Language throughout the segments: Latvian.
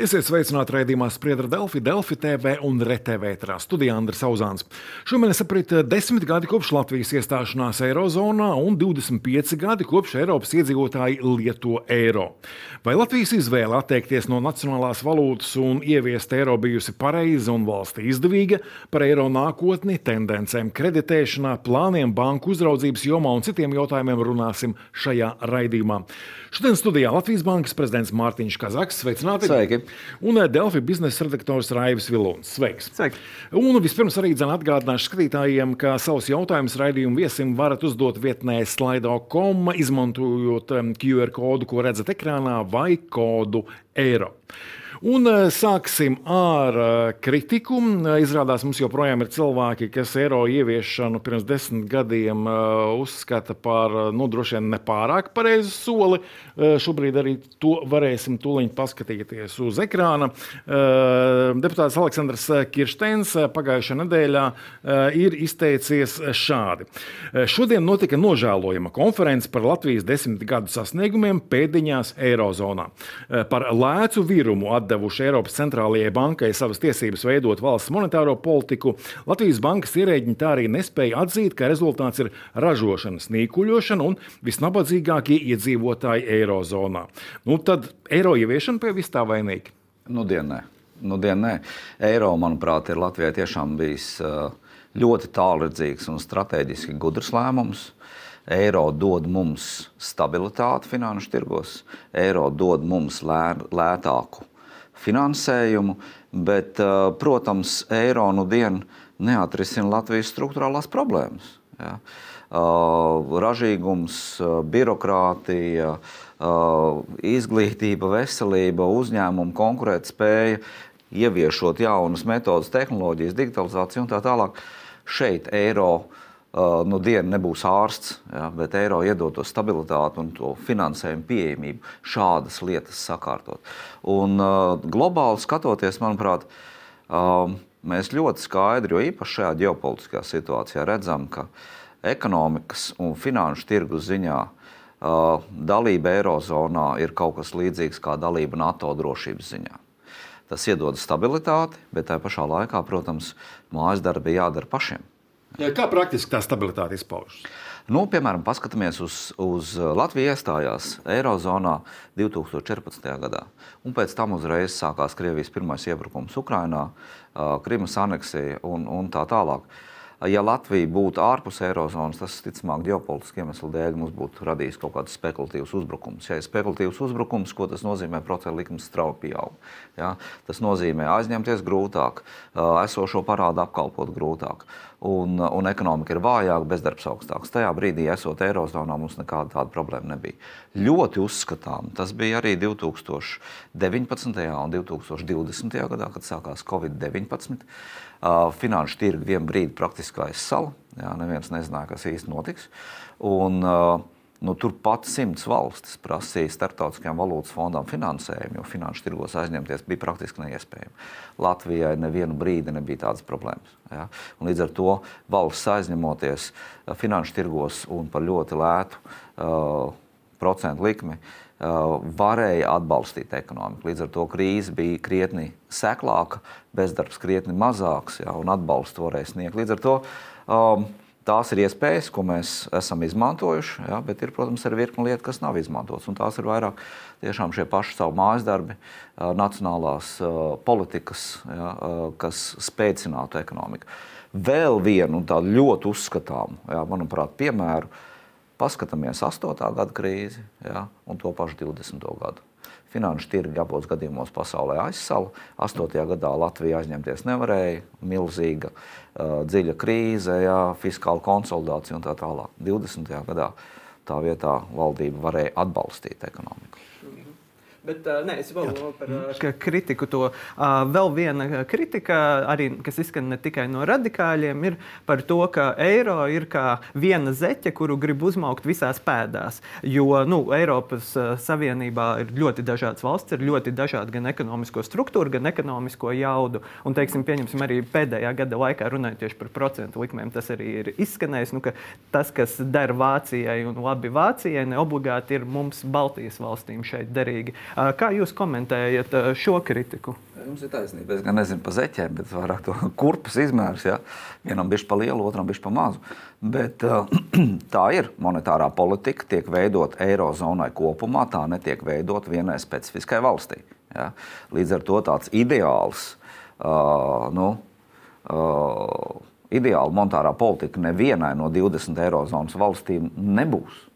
Esiet sveicināti raidījumā Spriedra Delfi, Delfi TV un RTV ētrā. Studijā Andris Auzāns. Šomēnes aprit desmit gadi kopš Latvijas iestāšanās Eirozonā un 25 gadi kopš Eiropas iedzīvotāji lieto eiro. Vai Latvijas izvēle atteikties no nacionālās valūtas un ieviest eiro bijusi pareiza un valsti izdevīga, par eiro nākotni, tendencēm kreditēšanā, plāniem banku uzraudzības jomā un citiem jautājumiem runāsim šajā raidījumā. Šodien studijā Latvijas Bankas prezidents Mārtiņš Kazaks. Sveicināti! Sveiki! Un eh, Delfi biznesa redaktors Raivis Vilons. Sveiks! Sveiki. Un vispirms arī atgādināšu skatītājiem, ka savus jautājumus raidījumu viesim varat uzdot vietnē slaido.com, izmantojot QR kodu, ko redzat ekrānā, vai kodu eiro. Un eh, sāksim ar eh, kritiku. Izrādās, mums joprojām ir cilvēki, kas eiro ieviešanu pirms desmit gadiem eh, uzskata par nu, droši vien nepārāk pareizu soli. Šobrīd arī to varēsim tūlīt paskatīties uz ekrāna. Deputāts Aleksandrs Kirsteins pagājušajā nedēļā ir izteicies šādi. Šodien notika nožēlojama konference par Latvijas desmit gadu sasniegumiem pēdiņās Eirozonā. Par lēcu virumu atdevumu atdevuši Eiropas centrālajai bankai savas tiesības veidot valsts monetāro politiku, Latvijas bankas ierēģiņi tā arī nespēja atzīt, ka rezultāts ir ražošanas nīkuļošana un visnabadzīgākie iedzīvotāji Eirozonā. Nu, tad eiro ieviešana pie vis tā vainīga? Nu, dienē. Nu, dienē. Eiro, manuprāt, ir Latvijai tiešām bijis ļoti tālredzīgs un strateģiski gudrs lēmums. Eiro dod mums stabilitāti finanšu tirgos, eiro dod mums lē, lētāku finansējumu, bet, uh, protams, eiro nu dienu neatrisina Latvijas struktūrālās problēmas. Ja. Uh, ražīgums, uh, birokrātija, izglītība, veselība, uzņēmuma konkurētspēja, ieviešot jaunas metodas, tehnoloģijas, digitalizāciju un tā tālāk. Šeit eiro Uh, nu, diena nebūs ārsts, ja, bet eiro iedod to stabilitāti un to finansējumu pieejamību, šādas lietas sakārtot. Un, uh, globāli skatoties, manuprāt, uh, mēs ļoti skaidri, jo īpaši šajā ģeopolitiskajā situācijā, redzam, ka ekonomikas un finanšu tirgus ziņā uh, dalība Eirozonā ir kaut kas līdzīgs kā dalība NATO drošības ziņā. Tas iedod stabilitāti, bet tajā pašā laikā, protams, mājas darbi jādara pašiem. Kā praktiski tā stabilitāte izpaužas? Nu, piemēram, paskatāmies uz, uz Latviju iestājās Eirozonā 2014. gadā. Un pēc tam uzreiz sākās Krievijas pirmais iebrukums Ukrajinā, Krimas aneksija un, un tā tālāk. Ja Latvija būtu ārpus Eirozonas, tas, ticamāk, ģeopolitiski iemeslu dēļ mums būtu radījis kaut kādus spekulatīvus uzbrukumus. Ja ir spekulatīvs uzbrukums, ko tas nozīmē? Procentu likums strauji pieaug. Ja? Tas nozīmē aizņemties grūtāk, esošo parādu apkalpot grūtāk un, un ekonomika ir vājāka, bezdarbs augstāks. Tajā brīdī, esot Eirozonā, mums nekāda tāda problēma nebija. Ļoti uzskatām, tas bija arī 2019. un 2020. gadā, kad sākās Covid-19. Uh, finanšu tirgi vienā brīdī praktiski aizsala. Neviens nezināja, kas īsti notiks. Un, uh, Nu, Turpat simts valstis prasīja starptautiskajām valūtas fondām finansējumu, jo finanšu tirgos aizņemties bija praktiski neiespējami. Latvijai nevienu brīdi nebija tādas problēmas. Ja? Un līdz ar to valsts aizņemoties uh, finanšu tirgos un par ļoti lētu uh, procentu likmi, uh, varēja atbalstīt ekonomiku. Līdz ar to krīze bija krietni seklāka, bezdarbs krietni mazāks ja? un atbalstu varēja sniegt. Līdz ar to um, Tās ir iespējas, ko mēs esam izmantojuši, ja, bet ir, protams, arī virkni lietu, kas nav izmantotas. Tās ir vairāk tiešām šie paši savu mājas darbi, nacionālās politikas, ja, kas spēcinātu ekonomiku. Vēl vienu tādu ļoti uzskatāmu, ja, manuprāt, piemēru. Paskatāmies 8. gada krīzi ja, un to pašu 20. gadu. Finanšu tirgi abos gadījumos pasaulē aizsala. 8. gadā Latvija aizņemties nevarēja, milzīga, uh, dziļa krīze, jā, fiskāla konsolidācija un tā tālāk. 20. gadā tā vietā valdība varēja atbalstīt ekonomiku. Bet uh, nē, es vēl domāju par uh, kritiku. To. Uh, vēl viena kritika, arī, kas izskan ne tikai no radikāļiem, ir par to, ka eiro ir kā viena zeķe, kuru grib uzmaukt visās pēdās. Jo nu, Eiropas Savienībā ir ļoti dažādas valsts, ir ļoti dažādi gan ekonomisko struktūru, gan ekonomisko jaudu. Un, teiksim, pieņemsim arī pēdējā gada laikā runājot tieši par procentu likmēm, tas arī ir izskanējis. Nu, tas, kas der Vācijai un labi Vācijai, ne obligāti ir mums Baltijas valstīm šeit derīgi. Kā jūs komentējat šo kritiku? Jums ir taisnība. Es gan nezinu par zeķiem, bet vairāk to kurpes izmērs. Ja? Vienam bija pa lielu, otram bija pa mazu. Bet, tā ir monetārā politika, tiek veidot eirozonai kopumā, tā netiek veidot vienai specifiskai valstī. Ja? Līdz ar to tāds ideāls. Uh, nu, uh, ideāla monetārā politika nevienai no 20 eirozonas valstīm nebūs.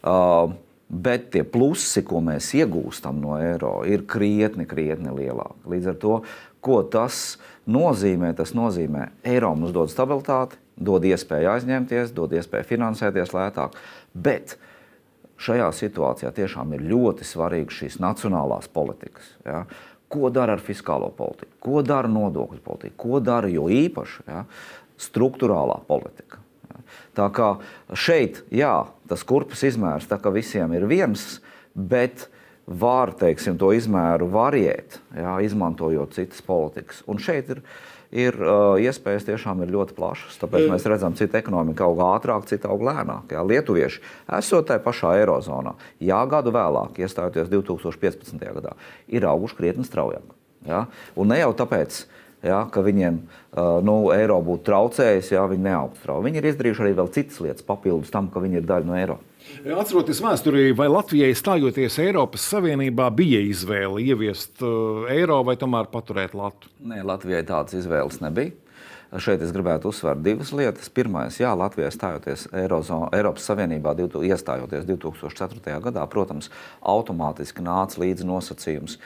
Uh, bet tie plusi, ko mēs iegūstam no eiro, ir krietni, krietni lielāki. Līdz ar to, ko tas nozīmē, tas nozīmē, eiro mums dod stabilitāti, dod iespēju aizņemties, dod iespēju finansēties lētāk. Bet šajā situācijā tiešām ir ļoti svarīgas šīs nacionālās politikas. Ja? Ko dara ar fiskālo politiku, ko dara nodokļu politika, ko dara jo īpaši ja? struktūrālā politika. Tā kā šeit, jā, tas kurpes izmērs visiem ir viens, bet var teiksim, to izmēru variēt, jā, izmantojot citas politikas. Un šeit ir, ir uh, iespējas tiešām ir ļoti plašas. Tāpēc mēs redzam, cita ekonomika aug ātrāk, cita aug lēnāk. Jā. Lietuvieši, esot tajā pašā Eirozonā, jā, gadu vēlāk, iestājoties 2015. gadā, ir auguši krietni straujāk. Jā. Un ne jau tāpēc, ka ja, ka viņiem nu, eiro būtu traucējis, ja viņi neaugtu strauji. Viņi ir izdarījuši arī vēl citas lietas papildus tam, ka viņi ir daļa no eiro. Atceroties vēsturī, vai Latvijai stājoties Eiropas Savienībā bija izvēle ieviest uh, eiro vai tomēr paturēt Latviju? Nē, Latvijai tādas izvēles nebija. Šeit es gribētu uzsvērt divas lietas. Pirmais, jā, Latvijai stājoties Eirozon, Eiropas Savienībā, iestājoties 2004. gadā, protams, automātiski nāca līdzi nosacījums,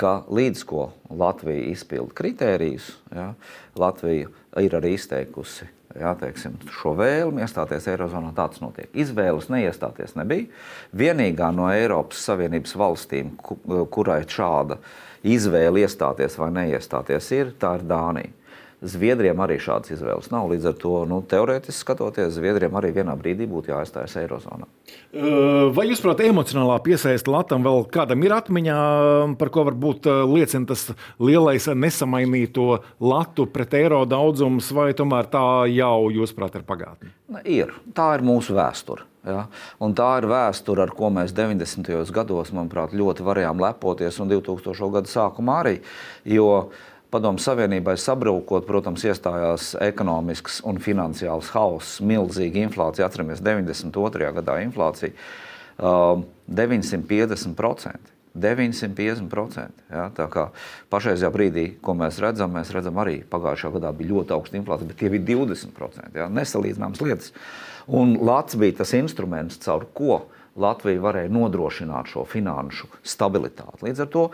ka līdz ko Latvija izpilda kritērijus, ja, Latvija ir arī izteikusi ja, teiksim, šo vēlmi iestāties Eirozonā. Tāds notiek. Izvēles neiestāties nebija. Vienīgā no Eiropas Savienības valstīm, kurai šāda izvēle iestāties vai neiestāties, ir, tā ir Dānija. Zviedriem arī šādas izvēles nav. Līdz ar to, nu, teorētiski skatoties, Zviedriem arī vienā brīdī būtu jāaizstājas Eirozonā. Vai jūs, prāt, emocionālā piesaiste Latvijam vēl kādam ir atmiņā, par ko varbūt liecina tas lielais nesamainīto latu pret eiro daudzums, vai tomēr tā jau, jūsuprāt, ir pagātne? Ir. Tā ir mūsu vēsture. Ja? Un tā ir vēsture, ar ko mēs 90. gados, manuprāt, ļoti varējām lepoties, un 2000. gada sākumā arī. Jo uh, Padomu Savienībai sabrūkot, protams, iestājās ekonomisks un finansiāls hauss, milzīga inflācija. Atceramies, 92. gadā inflācija uh, 950%. 950%. Ja, tā kā pašreizajā brīdī, ko mēs redzam, mēs redzam arī pagājušajā gadā bija ļoti augsta inflācija, bet tie bija 20%. Ja, nesalīdzināmas lietas. Un Latvijas bija tas instruments, caur ko Latvija varēja nodrošināt šo finanšu stabilitāti. Līdz ar to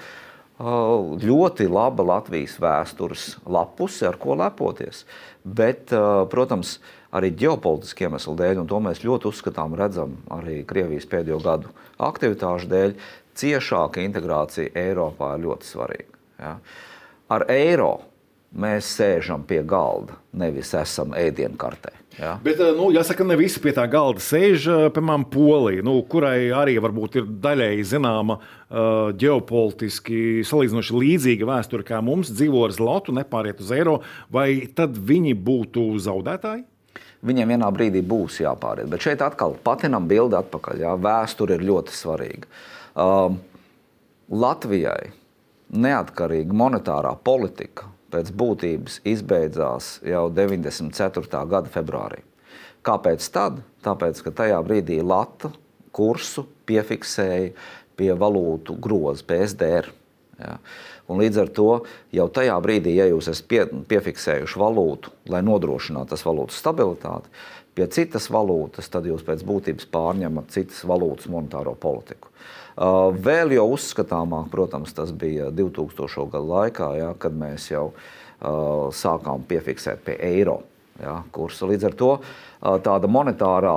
ļoti laba Latvijas vēstures lapuse, ar ko lepoties. Bet, protams, arī ģeopolitiski iemeslu dēļ, un to mēs ļoti uzskatām, redzam arī Krievijas pēdējo gadu aktivitāšu dēļ, ciešāka integrācija Eiropā ir ļoti svarīga. Ja? Ar eiro mēs sēžam pie galda, nevis esam ēdienkartē. Ja? Bet, eh, nu, jāsaka, ne visi pie tā galda sēž. Eh, piemēram, Polija, nu, kurai arī varbūt ir daļēji zināma uh, ģeopolitiski salīdzinoši līdzīga vēsture kā mums, dzīvo ar zlotu, nepāriet uz eiro, vai tad viņi būtu zaudētāji? Viņiem vienā brīdī būs jāpāriet. Bet šeit atkal patinam bildi atpakaļ. Jā, vēsture ir ļoti svarīga. Uh, Latvijai neatkarīga monetārā politika pēc būtības izbeidzās jau 94. gada februārī. Kāpēc tad? Tāpēc, ka tajā brīdī Latvija kursu piefiksēja pie valūtu groza, PSDR. Ja. Un līdz ar to jau tajā brīdī, ja jūs esat pie, piefiksējuši valūtu, lai nodrošinātu tas valūtas stabilitāti, pie citas valūtas, tad jūs pēc būtības pārņemat citas valūtas monetāro politiku. Uh, vēl jau uzskatāmāk, protams, tas bija 2000. gadu laikā, ja, kad mēs jau uh, sākām piefiksēt pie eiro ja, kursa. Līdz ar to uh, tāda monetārā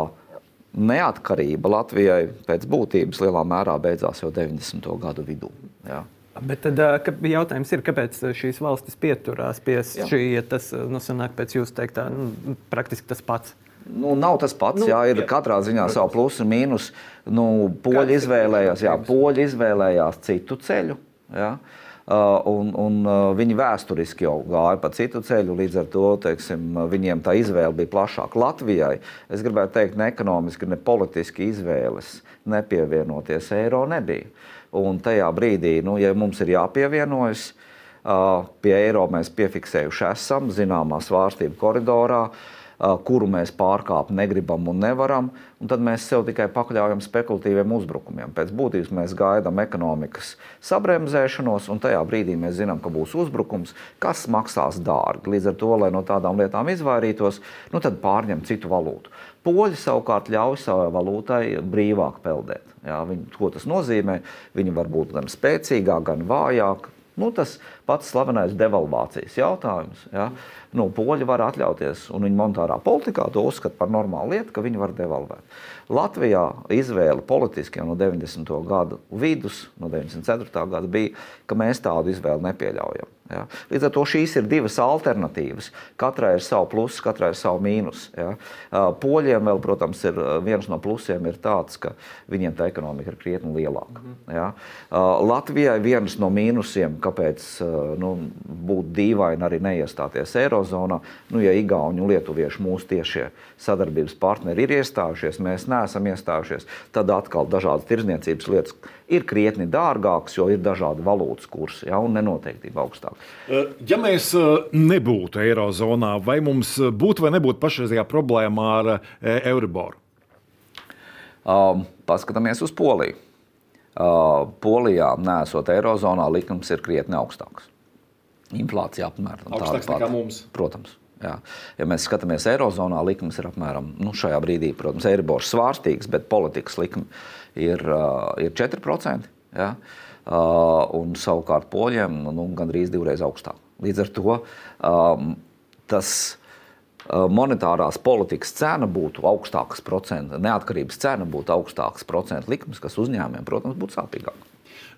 neatkarība Latvijai pēc būtības lielā mērā beidzās jau 90. gadu vidū. Ja. Bet tad jautājums ir, kāpēc šīs valstis pieturās pie šī, ja tas nu, sanāk pēc jūsu teiktā, nu, praktiski tas pats? Nu, nav tas pats. Nu, jā, ir jā. katrā ziņā savu plusu un mīnusu. Nu, poļi, izvēlējās, jā, poļi izvēlējās citu ceļu. Jā. Uh, un, un uh, viņi vēsturiski jau gāja pa citu ceļu, līdz ar to teiksim, viņiem tā izvēle bija plašāka. Latvijai, es gribētu teikt, ne ekonomiski, ne politiski izvēles nepievienoties eiro nebija. Un tajā brīdī, nu, ja mums ir jāpievienojas uh, pie eiro, mēs piefiksējuši esam zināmā svārstību koridorā. Uh, kuru mēs pārkāpt negribam un nevaram, un tad mēs sev tikai pakļaujam spekulatīviem uzbrukumiem. Pēc būtības mēs gaidām ekonomikas sabremzēšanos, un tajā brīdī mēs zinām, ka būs uzbrukums, kas maksās dārgi. Līdz ar to, lai no tādām lietām izvairītos, nu tad pārņem citu valūtu. Poļi savukārt ļauj savai valūtai brīvāk peldēt. Jā, viņi, ko tas nozīmē? Viņi var būt gan spēcīgāki, gan vājāki. Nu, tas pats slavenais devalvācijas jautājums. Ja? Nu, poļi var atļauties, un viņa monetārā politikā to uzskata par normālu lietu, ka viņi var devalvēt. Latvijā izvēle politiski jau no 90. gadu vidus, no 94. gada bija, ka mēs tādu izvēli nepieļaujam. Ja? Līdz ar to šīs ir divas alternatīvas. Katrai ir savu plusu, katrai ir savu mīnus. Ja? Poļiem vēl, protams, ir viens no plusiem ir tāds, ka viņiem tā ekonomika ir krietni lielāka. Mhm. Ja? Latvijai viens no mīnusiem, kāpēc nu, būtu dīvaini arī neiestāties Eirozonā, nu, ja Igauni un Lietuvieši mūsu tiešie sadarbības partneri ir iestājušies, mēs neesam iestājušies, tad atkal dažādas tirdzniecības lietas ir krietni dārgākas, jo ir dažādi valūtas kursi ja, un nenoteiktība augstāka. Ja mēs nebūtu Eirozonā, vai mums būtu vai nebūtu pašreizējā problēma ar Euriboru? Um, paskatāmies uz Poliju. Uh, Polijā, nesot Eirozonā, likums ir krietni augstāks. Inflācija apmēram tāda pati kā mums. Protams. Jā. Ja mēs skatāmies Eirozonā, likums ir apmēram nu, šajā brīdī, protams, Eiribors svārstīgs, bet politikas likme ir, uh, ir 4%. Ja? Uh, un savukārt poļiem nu, gandrīz divreiz augstāk. Līdz ar to um, tas monetārās politikas cena būtu augstākas procentu, neatkarības cena būtu augstākas procentu likmes, kas uzņēmumiem, protams, būtu sāpīgāk.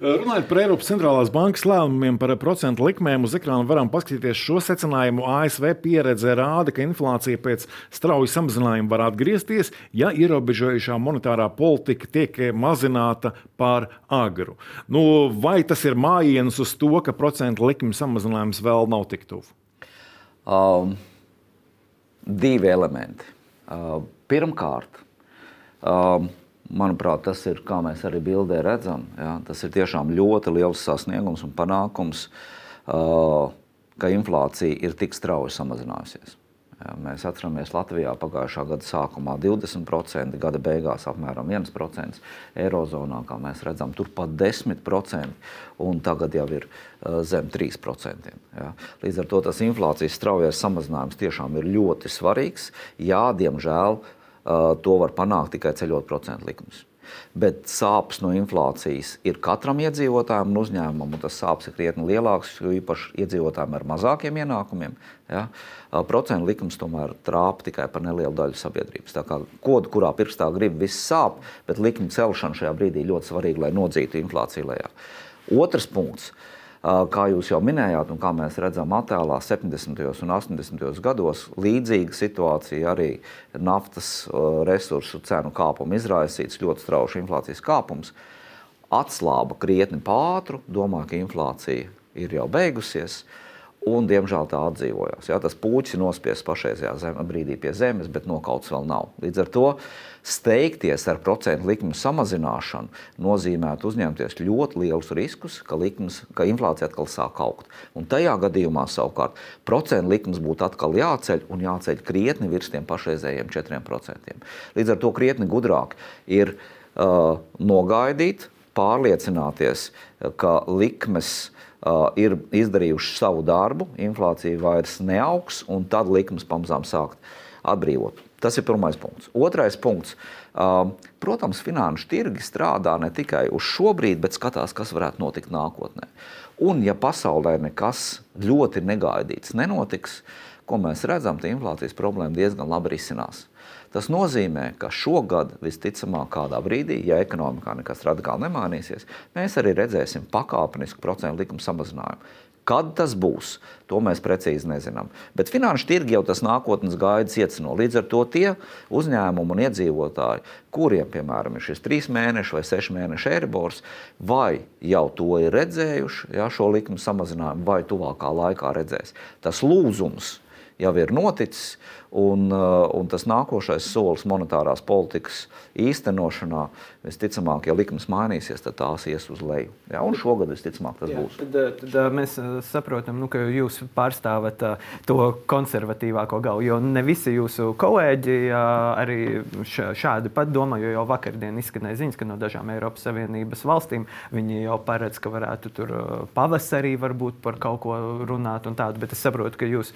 Runājot par Eiropas centrālās bankas lēmumiem par procentu likmēm, uz ekrāna varam paskatīties šo secinājumu. ASV pieredze rāda, ka inflācija pēc strauja samazinājuma var atgriezties, ja ierobežojušā monetārā politika tiek mazināta par agru. Nu, vai tas ir mājiens uz to, ka procentu likuma samazinājums vēl nav tik tuvu? Um, divi elementi. Uh, pirmkārt, um, Manuprāt, tas ir, kā mēs arī bildē redzam, ja, tas ir tiešām ļoti liels sasniegums un panākums, uh, ka inflācija ir tik strauji samazinājusies. Ja, mēs atceramies, Latvijā pagājušā gada sākumā 20%, gada beigās apmēram 1%, Eirozonā, kā mēs redzam, turpat 10%, un tagad jau ir uh, zem 3%. Ja. Līdz ar to tas inflācijas straujais samazinājums tiešām ir ļoti svarīgs. Jā, diemžēl to var panākt tikai ceļot procentu likumus. Bet sāpes no inflācijas ir katram iedzīvotājam un uzņēmumam, un tas sāpes ir krietni lielāks, jo īpaši iedzīvotājiem ar mazākiem ienākumiem. Ja? Procentu likums tomēr trāpa tikai par nelielu daļu sabiedrības. Tā kā kodu, kurā pirkstā grib, viss sāp, bet likuma celšana šajā brīdī ļoti svarīga, lai nodzītu inflāciju lejā. Otrs punkts. Uh, Kā jūs jau minējāt, un kā mēs redzam attēlā, 70. un 80. gados līdzīga situācija arī naftas resursu cenu kāpuma izraisīts ļoti strauji inflācijas kāpums. Atslāba krietni pātru, domā, ka inflācija ir jau beigusies. Un, diemžēl tā atdzīvojās. Jā, tas puķis ir nospiests pašreizajā brīdī pie zemes, bet nokauts vēl nav. Līdz ar to uh, steigties ar procentu likmi samazināšanu nozīmētu uzņemties ļoti lielus riskus, ka, likmes, ka inflācija atkal sāk augt. Un tajā gadījumā savukārt procentu likmes būtu atkal jāceļ un jāceļ krietni virs tiem pašreizējiem 4%. Līdz ar to krietni gudrāk ir uh, nogaidīt, pārliecināties, ka likmes uh, ir izdarījušas savu darbu, inflācija vairs neaugs, un tad likmes pamazām sākt atbrīvot. Tas ir pirmais punkts. Otrais punkts. Protams, finanšu tirgi strādā ne tikai uz šo brīdi, bet skatās, kas varētu notikt nākotnē. Un, ja pasaulē nekas ļoti negaidīts nenotiks, ko mēs redzam, tad inflācijas problēma diezgan labi risinās. Tas nozīmē, ka šogad visticamāk kādā brīdī, ja ekonomikā nekas radikāli nemainīsies, mēs arī redzēsim pakāpenisku procentu likumu samazinājumu. Kad tas būs, to mēs precīzi nezinām. Bet finanšu tirgi jau tas nākotnes gaidas iecino. Līdz ar to tie uzņēmumi un iedzīvotāji, kuriem, piemēram, ir šis trīs mēnešu vai sešu mēnešu eiribors, vai jau to ir redzējuši, ja, šo likumu samazinājumu, vai tuvākā laikā redzēs. Tas lūzums jau ir noticis, Un, uh, un tas nākošais solis monetārās politikas īstenošanā, visticamāk, ja likmes mainīsies, tad tās ies uz leju. Ja, un šogad visticamāk tas Jā, būs. Tad, uh, tad uh, mēs saprotam, nu, ka jūs pārstāvat to konservatīvāko galu, jo ne visi jūsu kolēģi arī šādi pat domā, jo jau vakardien izskanēja ziņas, ka no dažām Eiropas Savienības valstīm viņi jau paredz, ka varētu tur pavasarī varbūt par kaut ko runāt un tādu, bet es saprotu, ka jūs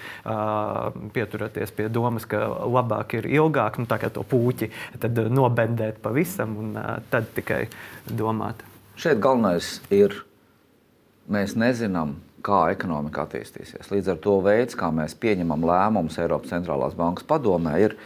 pieturaties pie domas domas, ka labāk ir ilgāk nu, to puķi nobendēt pavisam un tad tikai domāt. Šeit galvenais ir, mēs nezinām, kā ekonomika attīstīsies. Līdz ar to veids, kā mēs pieņemam lēmumus Eiropas centrālās bankas padomē, ir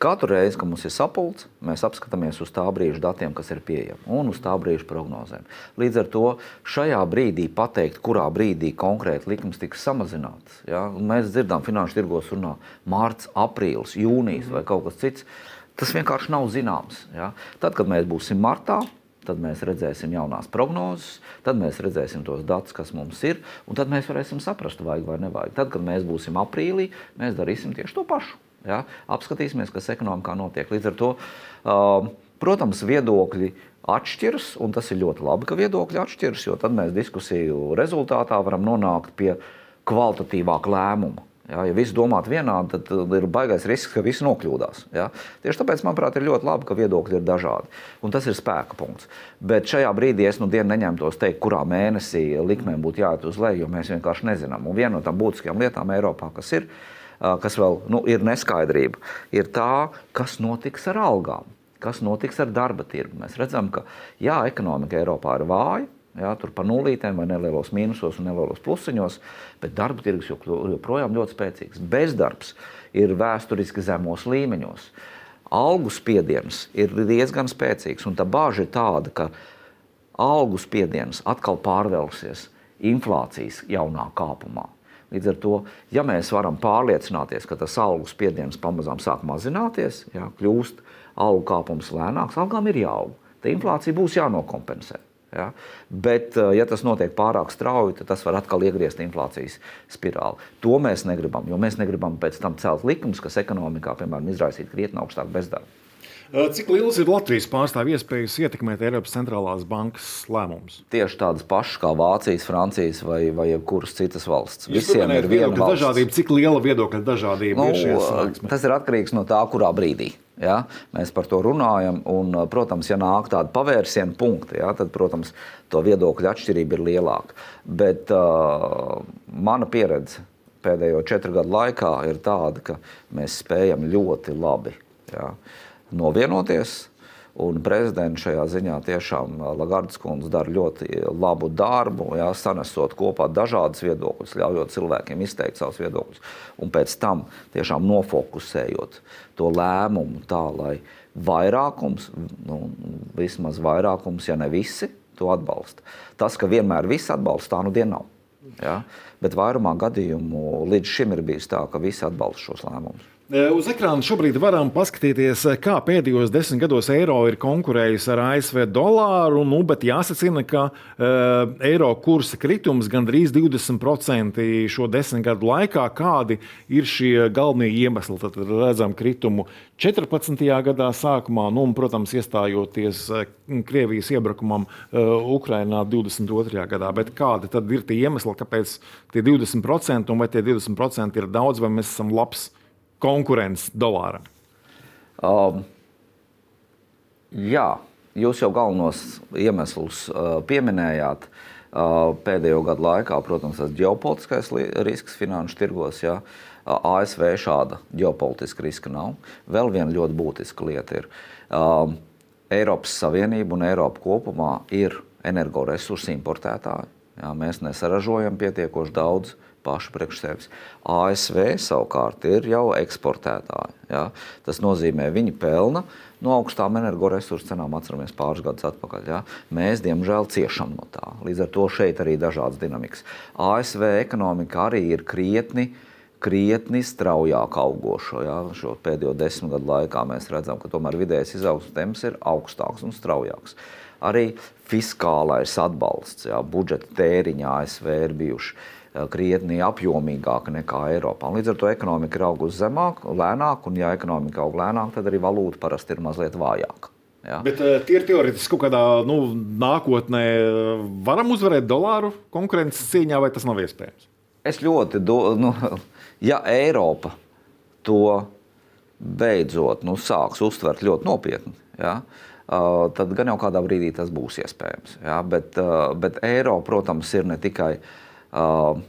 Katru reizi, kad mums ir sapulcs, mēs apskatāmies uz tā brīža datiem, kas ir pieejami, un uz tā brīža prognozēm. Līdz ar to šajā brīdī pateikt, kurā brīdī konkrēti likums tiks samazināts. Ja? Mēs dzirdam, finanšu tirgos runā mārts, aprīlis, jūnijas vai kaut kas cits. Tas vienkārši nav zināms. Ja? Tad, kad mēs būsim martā, tad mēs redzēsim jaunās prognozes, tad mēs redzēsim tos datus, kas mums ir, un tad mēs varēsim saprast, vajag vai nevajag. Tad, kad mēs būsim aprīlī, mēs darīsim tieši to pašu. Ja? Apskatīsimies, kas ekonomikā notiek. Līdz ar to, uh, protams, viedokļi atšķiras, un tas ir ļoti labi, ka viedokļi atšķiras, jo tad mēs diskusiju rezultātā varam nonākt pie kvalitatīvāka lēmuma. Ja, ja visi domātu vienādi, tad ir baisais risks, ka visi nokļūdās. Ja. Tieši tāpēc, manuprāt, ir ļoti labi, ka viedokļi ir dažādi. Un tas ir spēka punkts. Bet šajā brīdī es nu dienu neņemtos teikt, kurā mēnesī likmēm būtu jāiet uz leju, jo mēs vienkārši nezinām. Un viena no tām būtiskajām lietām Eiropā, kas ir, ir kas vēl nu, ir neskaidrība, ir tā, kas notiks ar algām, kas notiks ar darba tirgu. Mēs redzam, ka jā, ekonomika Eiropā ir vāja. Jā, tur pa nulītēm vai nelielos mīnusos un nelielos plusiņos, bet darba tirgus joprojām ļoti spēcīgs. Bezdarbs ir vēsturiski zemos līmeņos. Algu spiediens ir diezgan spēcīgs, un tā bāža ir tāda, ka algu spiediens atkal pārvelsies inflācijas jaunā kāpumā. Līdz ar to, ja mēs varam pārliecināties, ka tas algu spiediens pamazām sāk mazināties, jā, kļūst algu kāpums lēnāks, algām ir jāaug. Tā inflācija būs jānokompensē. Ja? Bet, eh, ja tas notiek pārāk strauji, tad tas var atkal iegriezt inflācijas spirāli. To mēs negribam, jo mēs negribam pēc tam celt likumus, kas ekonomikā, piemēram, izraisītu krietni augstāku bezdarbu. Cik liels ir Latvijas pārstāvju iespējas ietekmēt Eiropas centrālās bankas lēmumus? Tieši tādas pašas kā Vācijas, Francijas vai, vai kuras citas valsts. Jūs Visiem ir viena dažādība. Cik liela viedokļa dažādība nu, ir šajā Tas ir atkarīgs no tā, kurā brīdī. Ja? Mēs par to runājam, un, protams, ja nāk tāda pavērsiena punkta, ja, tad, protams, to viedokļu atšķirība ir lielāka. Bet uh, mana pieredze pēdējo četru gadu laikā ir tāda, ka mēs spējam ļoti labi. Ja? Uh, novienoties. Un prezidents šajā ziņā tiešām Lagardas kundze dara ļoti labu darbu, jā, sanesot kopā dažādas viedokļus, ļaujot cilvēkiem izteikt savus viedokļus, un pēc tam tiešām nofokusējot to lēmumu tā, lai vairākums, nu, vismaz vairākums, ja ne visi, to atbalsta. Tas, ka vienmēr viss atbalsta, tā nu diena nav. Ja? Bet vairumā gadījumu līdz šim ir bijis tā, ka visi atbalsta šos lēmumus. Eh, uz ekrāna šobrīd varam paskatīties, eh, kā pēdējos desmit gados eiro ir konkurējis ar ASV dolāru. Nu, bet jāsacina, ka uh, eiro kursa kritums gandrīz 20% šo desmit gadu laikā. Kādi ir šie galvenie iemesli? Tad redzam kritumu 14. gadā sākumā, nu, un, protams, iestājoties Krievijas iebrukumam uh, Ukrainā 22. gadā. Bet kādi tad ir tie iemesli, kāpēc tie 20% un vai tie 20% ir daudz vai mēs esam labs? Konkurence dolāram? Um, jā, jūs jau galvenos iemeslus uh, pieminējāt. Uh, pēdējo gadu laikā, protams, tas ģeopolitiskais risks finanšu tirgos. Jā. Uh, ASV šāda ģeopolitiska riska nav. Vēl viena ļoti būtiska lieta ir, uh, Eiropas Savienība un Eiropa kopumā ir energoresursu importētāji. Jā, mēs nesaražojam pietiekoši daudz uh, paši priekš sevis. ASV savukārt ir jau eksportētāji. Ja? Tas nozīmē, viņi pelna no augstām energoresursu cenām, atceramies pāris gadus atpakaļ. Ja? Mēs, diemžēl, ciešam no tā. Līdz ar to šeit arī dažādas dinamikas. ASV ekonomika arī ir krietni. Krietni straujāk augošo. Ja? Šo pēdējo desmit gadu laikā mēs redzam, ka tomēr vidējais izaugsmes temps ir augstāks un straujāks. Arī fiskālais atbalsts, ja? budžeta tēriņā ASV ir bijuši krietni apjomīgāka nekā Eiropā. Līdz ar to ekonomika ir augusi zemāk, lēnāk, un ja ekonomika aug lēnāk, tad arī valūta parasti ir mazliet vājāka. Ja. Bet uh, tie ir teorētiski kaut kādā nu, nākotnē. Varam uzvarēt dolāru konkurences cīņā, vai tas nav iespējams? Es ļoti, do, nu, ja Eiropa to beidzot nu, sāks uztvert ļoti nopietni, ja, tad gan jau kādā brīdī tas būs iespējams. Ja, bet, bet eiro, protams, ir ne tikai uh,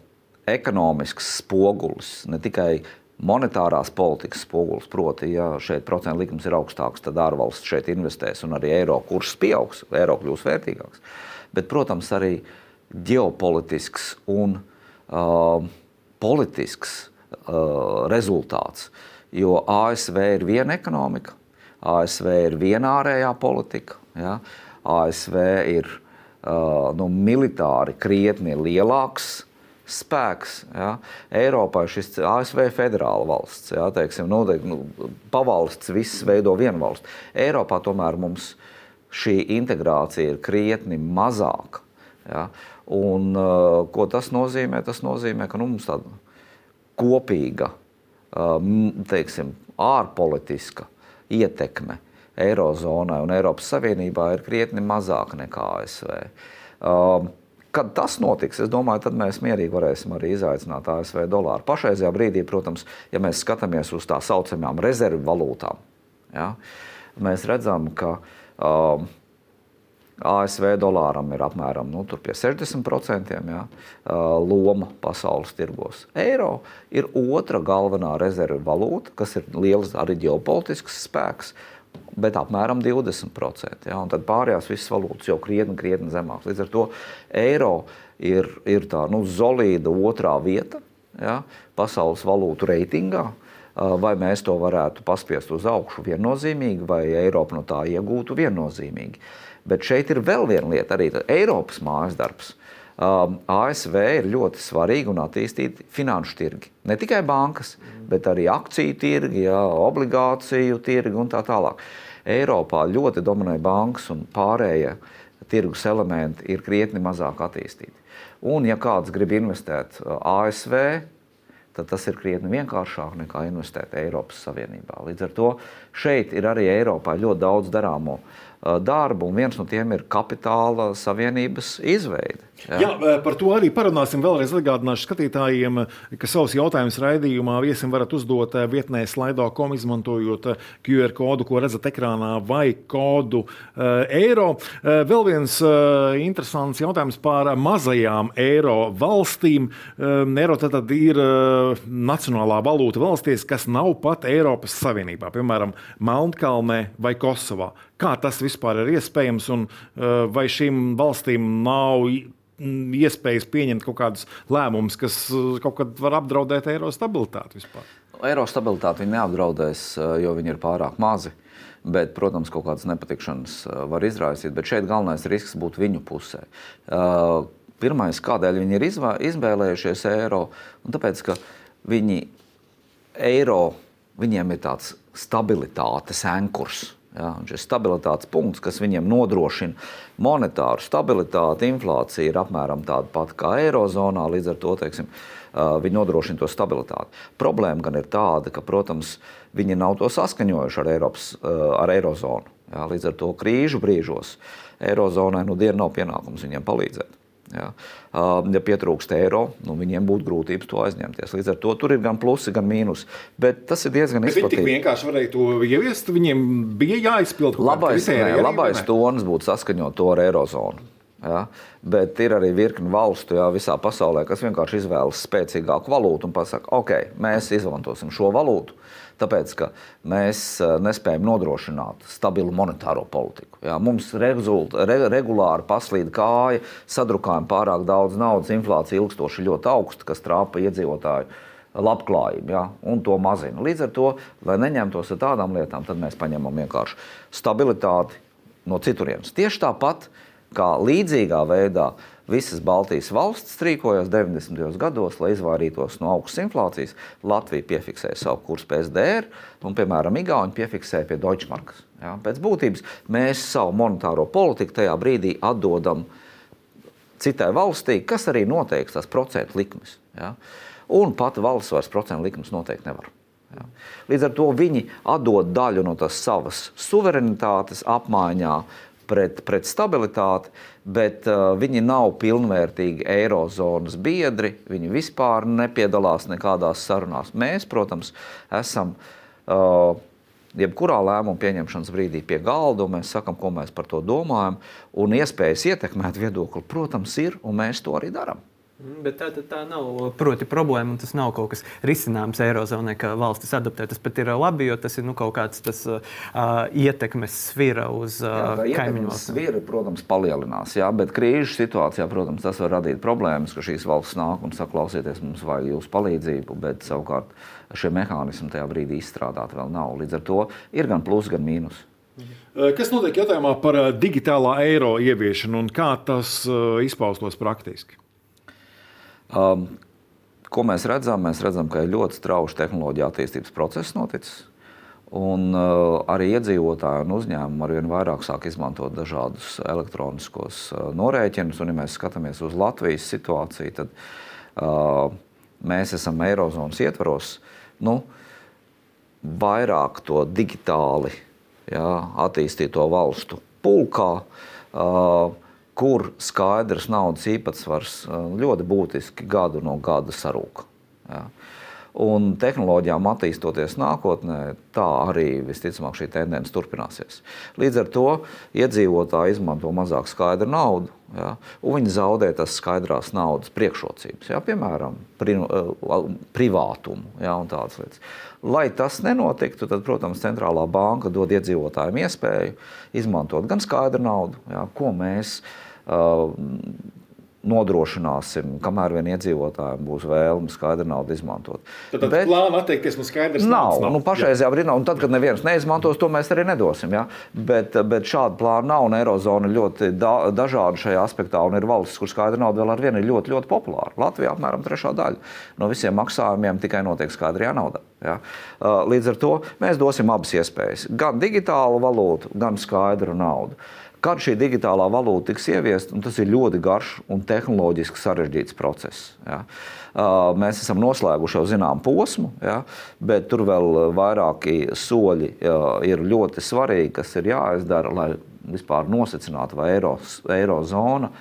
ekonomisks spogulis, ne tikai monetārās politikas spogulis. Proti, ja šeit procentu likums ir augstāks, tad ārvalsts šeit investēs un arī eiro kurs pieaugs, eiro kļūs vērtīgāks. Bet, protams, arī ģeopolitisks un uh, politisks uh, rezultāts. Jo ASV ir viena ekonomika, ASV ir viena ārējā politika, ja? ASV ir uh, nu, militāri krietni lielāks spēks. Ja? Eiropā šis ASV federāla valsts, ja? Teiksim, nu, teik, nu, pavalsts, viss veido vienu valsti. Eiropā tomēr mums šī integrācija ir krietni mazāka. Ja? Un, uh, ko tas nozīmē? Tas nozīmē, ka nu, mums tāda kopīga, uh, teiksim, ārpolitiska ietekme Eirozonai un Eiropas Savienībā ir krietni mazāka nekā ASV. Uh, Kad tas notiks, es domāju, tad mēs mierīgi varēsim arī izaicināt ASV dolāru. Pašreizajā brīdī, protams, ja mēs skatāmies uz tā saucamajām rezervu valūtām, ja, mēs redzam, ka uh, ASV dolāram ir apmēram nu, 60% ja, loma pasaules tirgos. Eiro ir otra galvenā rezerve valūta, kas ir liels arī ģeopolitisks spēks bet apmēram 20%. Ja, tad pārējās visas valūtas jau krietni, krietni zemākas. Līdz ar to eiro ir, ir tā nu, solīda otrā vieta ja, pasaules valūtu reitingā. Vai mēs to varētu paspiest uz augšu viennozīmīgi, vai Eiropa no tā iegūtu viennozīmīgi. Bet šeit ir vēl viena lieta, arī Eiropas mājas darbs. Um, ASV ir ļoti svarīgi un attīstīti finanšu tirgi. Ne tikai bankas, bet arī akciju tirgi, jā, obligāciju tirgi un tā tālāk. Eiropā ļoti dominē bankas un pārējie tirgus elementi ir krietni mazāk attīstīti. Un, ja kāds grib investēt uh, ASV, tad tas ir krietni vienkāršāk nekā investēt Eiropas Savienībā. Līdz ar to šeit ir arī Eiropā ļoti daudz darāmo uh, darbu, un viens no tiem ir kapitāla savienības izveide. Jā. Jā, par to arī parunāsim. Vēlreiz atgādināšu skatītājiem, ka savus jautājumus raidījumā viesim varat uzdot vietnē slaido.com, izmantojot QR kodu, ko redzat ekrānā, vai kodu eiro. Vēl viens interesants jautājums par mazajām eiro valstīm. Um, eiro tad ir nacionālā valūta valstīs, kas nav pat Eiropas Savienībā, piemēram, Melnkalnē vai Kosovā. Kā tas vispār ir iespējams un uh, vai šīm valstīm nav iespējas pieņemt kaut kādus lēmumus, kas uh, kaut kad var apdraudēt eiro stabilitāti vispār? Eiro stabilitāti viņi neapdraudēs, uh, jo viņi ir pārāk mazi. Bet, protams, kaut kādas nepatikšanas var izraisīt, bet šeit galvenais risks būtu viņu pusē. Pirmais, kādēļ viņi ir izvēlējušies eiro, un tāpēc, ka viņi eiro, viņiem ir tāds stabilitātes ankurs. Ja, šis stabilitātes punkts, kas viņiem nodrošina monetāru stabilitāti, inflācija ir apmēram tāda pati kā Eirozonā. Līdz ar to teiksim, viņi nodrošina to stabilitāti. Problēma gan ir tāda, ka, protams, viņi nav to saskaņojuši ar, Eiropas, ar Eirozonu. Ja, līdz ar to krīžu brīžos Eirozonai nu dienu nav pienākums viņiem palīdzēt. Ja, ja pietrūkst eiro, nu, viņiem būtu grūtības to aizņemties. Līdz ar to tur ir gan plusi, gan mīnusi. Bet tas ir diezgan izplatīts. Viņi vienkārši varēja to ieviest, viņiem bija jāizpild kaut labais, ne, labais tonis būtu saskaņot to ar eirozonu. Ja? Bet ir arī virkni valstu ja, visā pasaulē, kas vienkārši izvēlas spēcīgāku valūtu un pasakā, ok, mēs izmantosim šo valūtu tāpēc, ka mēs eh, nespējam nodrošināt stabilu monetāro politiku. Jā, mums rezult, re, regulāri paslīd kāja, sadrukājam pārāk daudz naudas, inflācija ilgstoši ļoti augsta, kas trāpa iedzīvotāju labklājību ja, un to mazina. Līdz ar to, lai neņemtos ar tādām lietām, tad mēs paņemam vienkārši stabilitāti no citurienes. Tieši tāpat kā līdzīgā veidā Visas Baltijas valstis rīkojās 90. gados, lai izvairītos no augstas inflācijas. Latvija piefiksēja savu kursu PSDR, un, piemēram, Igauni piefiksēja pie Deutschmarkas. Ja? Pēc būtības mēs savu monetāro politiku tajā brīdī atdodam citai valstī, kas arī noteiks tās procentu likmes. Ja? Un pat valsts vairs procentu likmes noteikti nevar. Ja? Līdz ar to viņi atdod daļu no tās savas suverenitātes apmaiņā pret, pret stabilitāti, bet uh, viņi nav pilnvērtīgi eirozonas biedri. Viņi vispār nepiedalās nekādās sarunās. Mēs, protams, esam. Uh, jebkurā lēmuma pieņemšanas brīdī pie galda, un mēs sakām, ko mēs par to domājam. Un iespējas ietekmēt viedokli, protams, ir, un mēs to arī darām. Mm, bet tā, tā, tā nav proti, problēma, un tas nav kaut kas risināms Eirozonai, ka valstis adaptē. Tas pat ir labi, jo tas ir nu, kaut kāds tas, uh, ietekmes svira uz uh, kaimiņu valstīm. Svira, protams, palielinās, jā, bet krīžu situācijā, protams, tas var radīt problēmas, ka šīs valsts nāk un saka, klausieties, mums vajag jūsu palīdzību, bet savukārt šie mehānismi tajā brīdī izstrādāti vēl nav. Līdz ar to ir gan plus, gan mīnus. Kas notiek jautājumā par digitālā eiro ieviešanu un kā tas izpaustos praktiski? Um, ko mēs redzam? Mēs redzam, ka ir ļoti strauji tehnoloģija attīstības process noticis. Un, uh, arī iedzīvotāji un uzņēmumi arvien vairāk sāk izmantot dažādus elektroniskos uh, norēķinus. Un, ja mēs skatāmies uz Latvijas situāciju, tad uh, mēs esam Eirozonas ietvaros nu, vairāk to digitāli jā, attīstīto valstu pulkā. Uh, kur skaidrs naudas īpatsvars ļoti būtiski gadu no gada sarūk. Ja. Un tehnoloģijām attīstoties nākotnē, tā arī visticamāk šī tendence turpināsies. Līdz ar to iedzīvotāji izmanto mazāk skaidru naudu, ja, un viņi zaudē tās skaidrās naudas priekšrocības, ja, piemēram, pri, privātumu ja, un tādas lietas. Lai tas nenotiktu, tad, protams, centrālā banka dod iedzīvotājiem iespēju izmantot gan skaidru naudu, ja, ko mēs uh, nodrošināsim, kamēr vien iedzīvotājiem būs vēlme skaidru naudu izmantot. Tad, tad Bet, plāna atteikties no skaidras nav. nav. Nu, pašreizajā brīdī, un tad, kad neviens neizmantos, to mēs arī nedosim. Ja? Bet, bet šāda plāna nav, un Eirozona ir ļoti da dažāda šajā aspektā, un ir valstis, kur skaidra nauda vēl ar vienu ir ļoti, ļoti populāra. Latvijā apmēram trešā daļa no visiem maksājumiem tikai notiek skaidrajā naudā. Ja? Uh, līdz ar to mēs dosim abas iespējas - gan digitālu valūtu, gan skaidru naudu. Kad šī digitālā valūta tiks ieviesta, tas ir ļoti garš un tehnoloģiski sarežģīts process. Ja. Mēs esam noslēguši jau zināmu posmu, ja, bet tur vēl vairāki soļi ir ļoti svarīgi, kas ir jāizdara, lai vispār nosacinātu, vai eiro, eirozona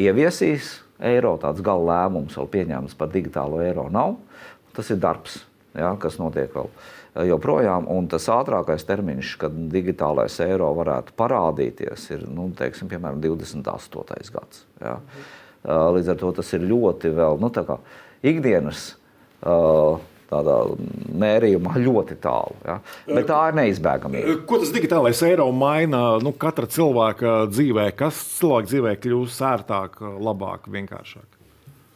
ieviesīs eiro. Tāds gala lēmums vēl pieņēmts par digitālo eiro nav. Tas ir darbs, ja, kas notiek vēl joprojām. Un tas ātrākais termiņš, kad digitālais eiro varētu parādīties, ir nu, teiksim, piemēram 28. gads. Ja. Līdz ar to tas ir ļoti vēl nu, tā ikdienas. Tādā mērījumā ļoti tālu. Ja? Bet tā ir neizbēgamība. Ko tas digitālais eiro maina nu, katra cilvēka dzīvē? Kas cilvēka dzīvē kļūst ērtāk, labāk, vienkāršāk?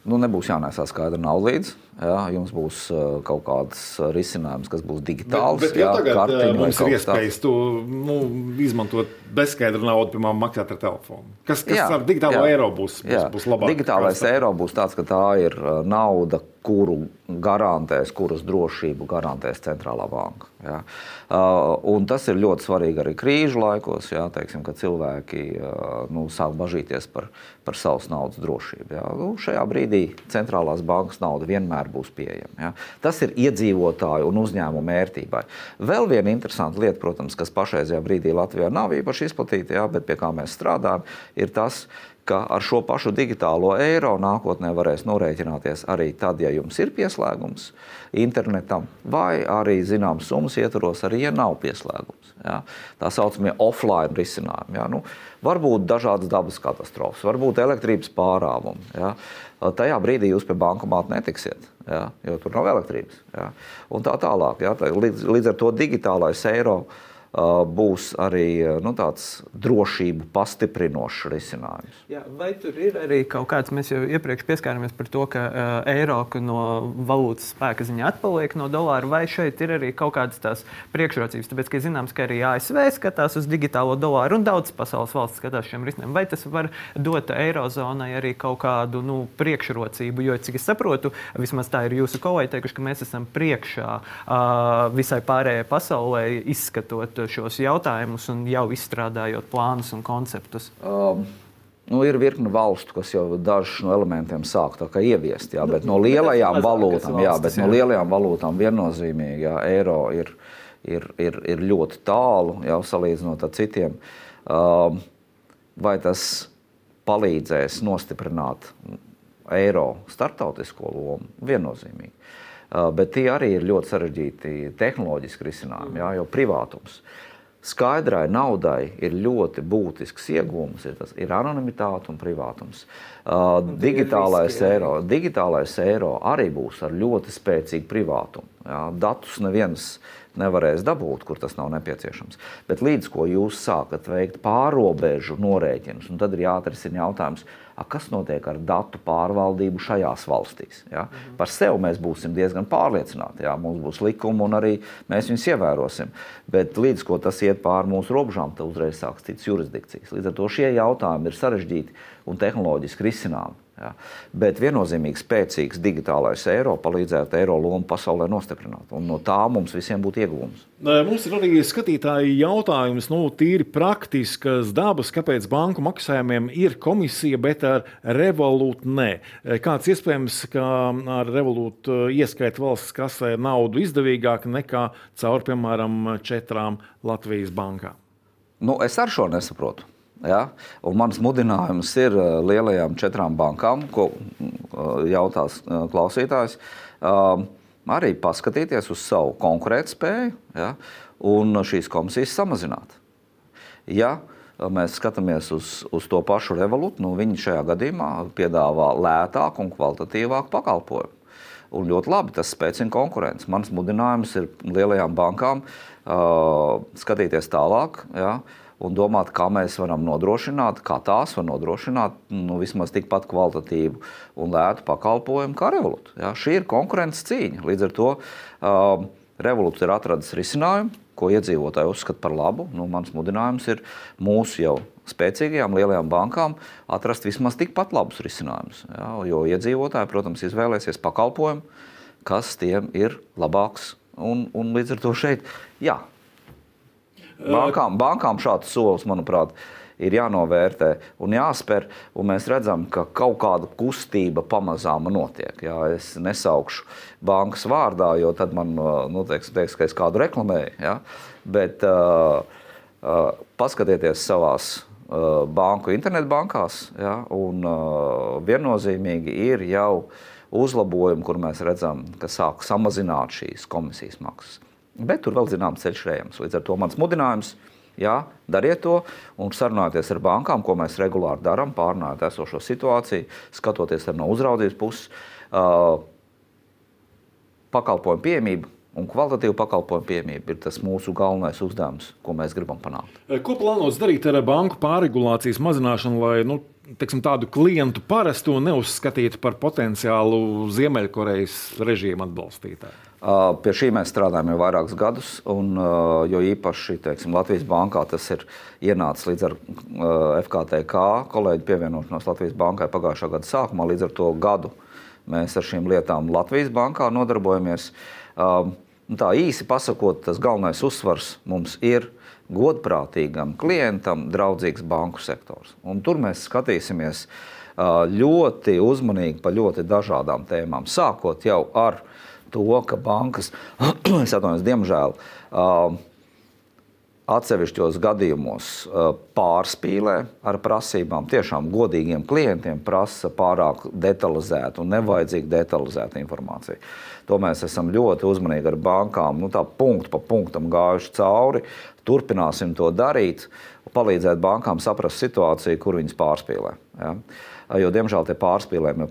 Nu, nebūs jānēsā skaidra nauda līdzi. Jā, jums būs kaut kāds risinājums, kas būs digitāls. Bet, bet jā, tagad kartiņu, mums ir iespējas to nu, izmantot bezskaidru naudu, piemēram, maksāt ar telefonu. Kas, kas jā, ar digitālo jā, eiro būs, būs, būs labāk? Digitālais eiro būs tāds, ka tā ir nauda, kuru garantēs, kuras drošību garantēs centrālā banka. Ja. Uh, tas ir ļoti svarīgi arī krīžu laikos, ja, teiksim, kad cilvēki uh, nu, sāk bažīties par, par savas naudas drošību. Ja. Nu, šajā brīdī centrālās bankas nauda vienmēr būs pieejama. Ja. Tas ir iedzīvotāju un uzņēmumu vērtībai. Vēl viena interesanta lieta, protams, kas pašreizajā brīdī Latvijā nav īpaši izplatīta, ja, bet pie kā mēs strādājam, ir tas, ka ar šo pašu digitālo eiro nākotnē varēs norēķināties arī tad, ja jums ir pieslēgums internetam, vai arī zināmas summas ietvaros, arī ja nav pieslēgums. Ja? Tā saucamie offline risinājumi. Ja? Nu, var būt dažādas dabas katastrofas, var būt elektrības pārāvumi. Ja? Tajā brīdī jūs pie bankomāta netiksiet, ja? jo tur nav elektrības. Ja? Tā tālāk. Ja? Līdz, līdz ar to digitālais eiro būs arī nu, tāds drošību pastiprinošs risinājums. Jā, vai tur ir arī kaut kāds, mēs jau iepriekš pieskārāmies par to, ka uh, eiro no valūtas spēka ziņā atpaliek no dolāra, vai šeit ir arī kaut kādas tās priekšrocības? Tāpēc, ka zināms, ka arī ASV skatās uz digitālo dolāru un daudz pasaules valsts skatās šiem risinājumiem. Vai tas var dot eirozonai arī kaut kādu nu, priekšrocību? Jo, cik es saprotu, vismaz tā ir jūsu kolēģi teikuši, ka mēs esam priekšā uh, visai pārējai pasaulē izskatot šos jautājumus un jau izstrādājot plānus un konceptus? Um. Nu, ir virkni valstu, kas jau dažus no elementiem sāk ieviest, jā, bet nu, no lielajām valūtām, jā, bet no lielajām valūtām viennozīmīgi jā, eiro ir, ir, ir, ir ļoti tālu jau salīdzinot ar citiem. Uh, vai tas palīdzēs nostiprināt eiro starptautisko lomu? Viennozīmīgi. Uh, bet tie arī ir ļoti sarežģīti tehnoloģiski risinājumi, jā, jo privātums. Uh, Skaidrai naudai ir ļoti būtisks iegūms, ir, tas, ir anonimitāte un privātums. Uh, digitālais, riski, eiro, digitālais eiro arī būs ar ļoti spēcīgu privātumu. Jā. Datus neviens nevarēs dabūt, kur tas nav nepieciešams. Bet līdz ko jūs sākat veikt pārobežu norēķinus, tad ir jāatrisina jautājums, kas notiek ar datu pārvaldību šajās valstīs. Ja? Mhm. Par sevi mēs būsim diezgan pārliecināti. Ja? Mums būs likumi un arī mēs viņus ievērosim. Bet līdz ko tas iet pāri mūsu robežām, tad uzreiz sāks citas jurisdikcijas. Līdz ar to šie jautājumi ir sarežģīti un tehnoloģiski risināmi. Ja. Bet viennozīmīgi spēcīgs digitālais eiro palīdzētu eiro lomu pasaulē nostiprināt. Un no tā mums visiem būtu iegūms. Mums ir arī skatītāji jautājums, nu, tīri praktiskas dabas, kāpēc banku maksājumiem ir komisija, bet ar revolūtu nē. Kāds iespējams, ka ar revolūtu ieskait valsts kasē naudu izdevīgāk nekā caur, piemēram, četrām Latvijas bankām? Nu, es ar šo nesaprotu. Ja? Un mans mudinājums ir eh, lielajām četrām bankām, ko eh, jautās eh, klausītājs, arī paskatīties uz savu konkurētspēju ja? un šīs komisijas samazināt. Ja mēs skatāmies uz, uz to pašu revolūciju, nu, viņi šajā gadījumā piedāvā lētāku un kvalitatīvāku pakalpojumu. Un ļoti labi tas spēcina konkurenci. Mans mudinājums ir lielajām bankām uh, skatīties tālāk. Ja? Uh, un domāt, kā mēs varam nodrošināt, kā tās var nodrošināt nu, vismaz tikpat kvalitatīvu un lētu pakalpojumu kā Revolūta. Ja? Šī ir konkurences cīņa. Līdz ar to uh, Revolūts ir atradis risinājumu, ko iedzīvotāji uzskata par labu. Nu, mans mudinājums ir mūsu jau spēcīgajām lielajām bankām atrast vismaz tikpat labus risinājumus. Ja? Jo iedzīvotāji, protams, izvēlēsies pakalpojumu, kas tiem ir labāks. Un, un līdz ar to šeit, jā, Bankām, bankām šāds solis, manuprāt, ir jānovērtē un jāspēr. Un mēs redzam, ka kaut kāda kustība pamazām notiek. Jā, es nesaukšu bankas vārdā, jo tad man nu, teiks, teiks, ka es kādu reklamēju. Jā. Bet uh, uh, paskatieties savās uh, banku internetbankās, jā, un uh, viennozīmīgi ir jau uzlabojumi, kur mēs redzam, ka sāk samazināt šīs komisijas maksas. Bet tur vēl zināms ceļš ejams. Līdz ar to mans mudinājums jā, dariet to un sarunājieties ar bankām, ko mēs regulāri darām, pārnājot esošo situāciju, skatoties no uzraudzības puses, uh, pakalpojumu pieejamību. Un kvalitatīva pakalpojuma pieejamība ir tas mūsu galvenais uzdevums, ko mēs gribam panākt. Ko plānots darīt ar banku pārregulācijas mazināšanu, lai nu, teiksim, tādu klientu parasto neuzskatītu par potenciālu Ziemeļkorejas režīmu atbalstītāju? Pie šī mēs strādājam jau vairākus gadus, un jo īpaši teiksim, Latvijas bankā tas ir ienācis līdz ar FKTK kolēģi pievienošanos Latvijas bankai pagājušā gada sākumā. Līdz ar to gadu mēs ar šīm lietām Latvijas bankā nodarbojamies. Tā īsi pasakot, tas galvenais uzsvars mums ir godprātīgam klientam, draudzīgs banku sektors. Un tur mēs skatīsimies ļoti uzmanīgi par ļoti dažādām tēmām, sākot jau ar to, ka bankas, atvainojos, diemžēl, atsevišķos gadījumos pārspīlē ar prasībām. Tiešām godīgiem klientiem prasa pārāk detalizētu un nevajadzīgu detalizētu informāciju. To mēs esam ļoti uzmanīgi ar bankām, nu, tā punktu pa punktam gājuši cauri. Turpināsim to darīt, palīdzēt bankām saprast situāciju, kur viņas pārspīlē. Ja? Jo diemžēl tie pārspīlējumi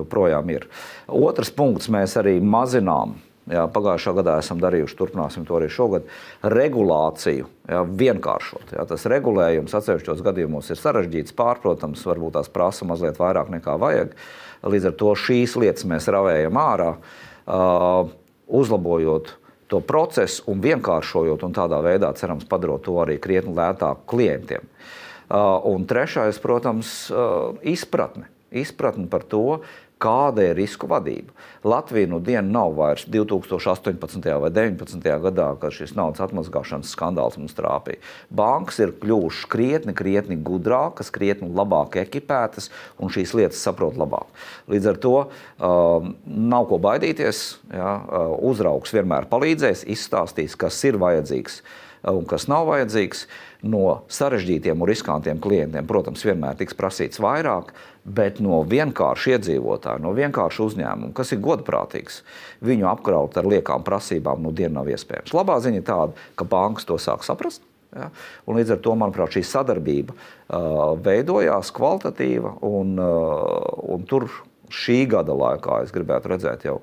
joprojām, ir. Otrs punkts mēs arī mazinām. Jā, pagājušā gadā esam darījuši, turpināsim to arī šogad. Regulāciju jā, vienkāršot. Jā, tas regulējums atsevišķos gadījumos ir sarežģīts, pārprotams, varbūt tās prasa mazliet vairāk nekā vajag. Līdz ar to šīs lietas mēs ravējam ārā, uh, uzlabojot to procesu un vienkāršojot, un tādā veidā cerams padarot to arī krietni lētāku klientiem. Uh, un trešais, protams, uh, izpratne. Izpratne par to, kāda ir risku vadība. Latvija nu dienu nav vairs 2018. vai 2019. gadā, kad šis naudas atmazgāšanas skandāls mums trāpīja. Bankas ir kļuvušas krietni, krietni gudrākas, krietni labāk ekipētas un šīs lietas saprot labāk. Līdz ar to uh, nav ko baidīties. Ja, uh, uzraugs vienmēr palīdzēs, izstāstīs, kas ir vajadzīgs uh, un kas nav vajadzīgs. No sarežģītiem un riskantiem klientiem, protams, vienmēr tiks prasīts vairāk, bet no vienkārša iedzīvotāja, no vienkārša uzņēmuma, kas ir godprātīgs, viņu apkraut ar liekām prasībām nu dienu nav iespējams. Labā ziņa ir tāda, ka bankas to sāk saprast. Ja? Un līdz ar to, manuprāt, šī sadarbība uh, veidojās kvalitatīva, un, uh, un tur šī gada laikā es gribētu redzēt jau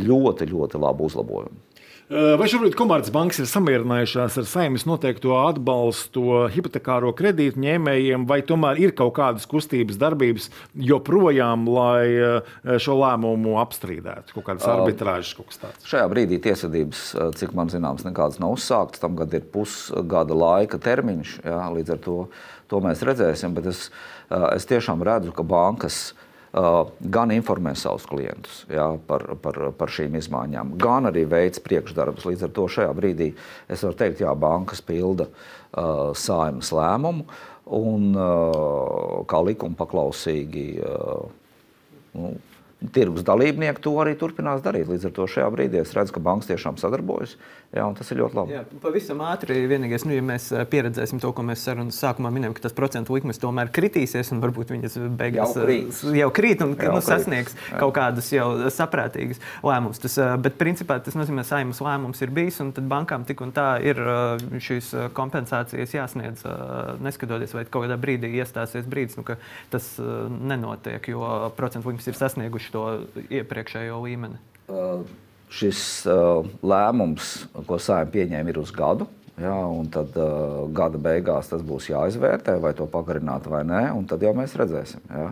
ļoti, ļoti labu uzlabojumu. Vai šobrīd Komercbankas ir samierinājušās ar saimnes noteikto atbalstu hipotekāro kredītu ņēmējiem, vai tomēr ir kaut kādas kustības darbības joprojām, lai šo lēmumu apstrīdētu? Kaut kādas arbitrāžas, kaut kas tāds. Šajā brīdī tiesvedības, cik man zināms, nekādas nav uzsāktas. Tam gad ir pusgada laika termiņš, jā, līdz ar to, to mēs redzēsim. Bet es, es tiešām redzu, ka bankas Uh, gan informē savus klientus jā, par, par, par šīm izmaiņām, gan arī veids priekšdarbus. Līdz ar to šajā brīdī es varu teikt, ka bankas pilda uh, saimas lēmumu un uh, kā likuma paklausīgi. Uh, nu, tirgus dalībnieki to arī turpinās darīt. Līdz ar to šajā brīdī es redzu, ka bankas tiešām sadarbojas. Jā, tas ir ļoti labi. Jā, pavisam ātri, vienīgais, nu, ja mēs pieredzēsim to, ko mēs sarunas sākumā minējām, ka tas procentu likmes tomēr kritīsies, un varbūt viņas beigās jau krīt, jau krīt un jau nu, krīt. sasniegs jā. kaut kādas jau saprātīgas lēmumus. Tas, bet principā tas nozīmē, ka saimnes lēmums ir bijis, un tad bankām tik un tā ir šīs kompensācijas jāsniedz, neskatoties, vai kaut kādā brīdī iestāsies brīdis, nu, ka tas nenotiek, jo procentu likmes ir sasnieguši to iepriekšējo līmeni. Uh šis uh, lēmums, ko saimē pieņēma, ir uz gadu. Ja, un tad uh, gada beigās tas būs jāizvērtē, vai to pagarināt vai nē, un tad jau mēs redzēsim. Ja.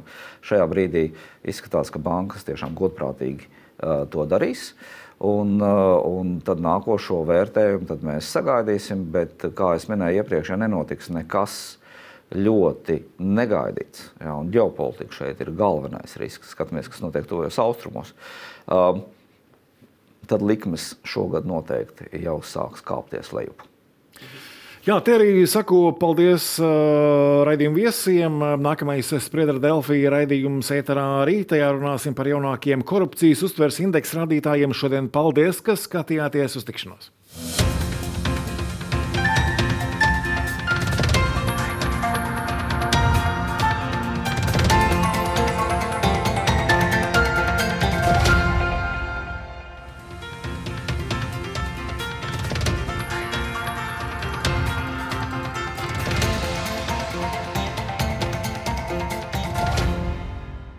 Šajā brīdī izskatās, ka bankas tiešām godprātīgi uh, to darīs. Un, uh, un tad nākošo vērtējumu mēs sagaidīsim, bet, kā jau minēju iepriekš, ja nenotiks nekas ļoti negaidīts, un ģeopolitika šeit ir galvenais risks. Skatāmies, kas notiek tuvajos austrumos. Uh, tad likmes šogad noteikti jau sāks kāpties lejup. Jā, te arī saku paldies uh, raidījumu viesiem. Nākamais spriedra Delfija raidījums ēterā rītajā runāsim par jaunākiem korupcijas uztveres indeksa rādītājiem. Šodien paldies, ka skatījāties uz tikšanos!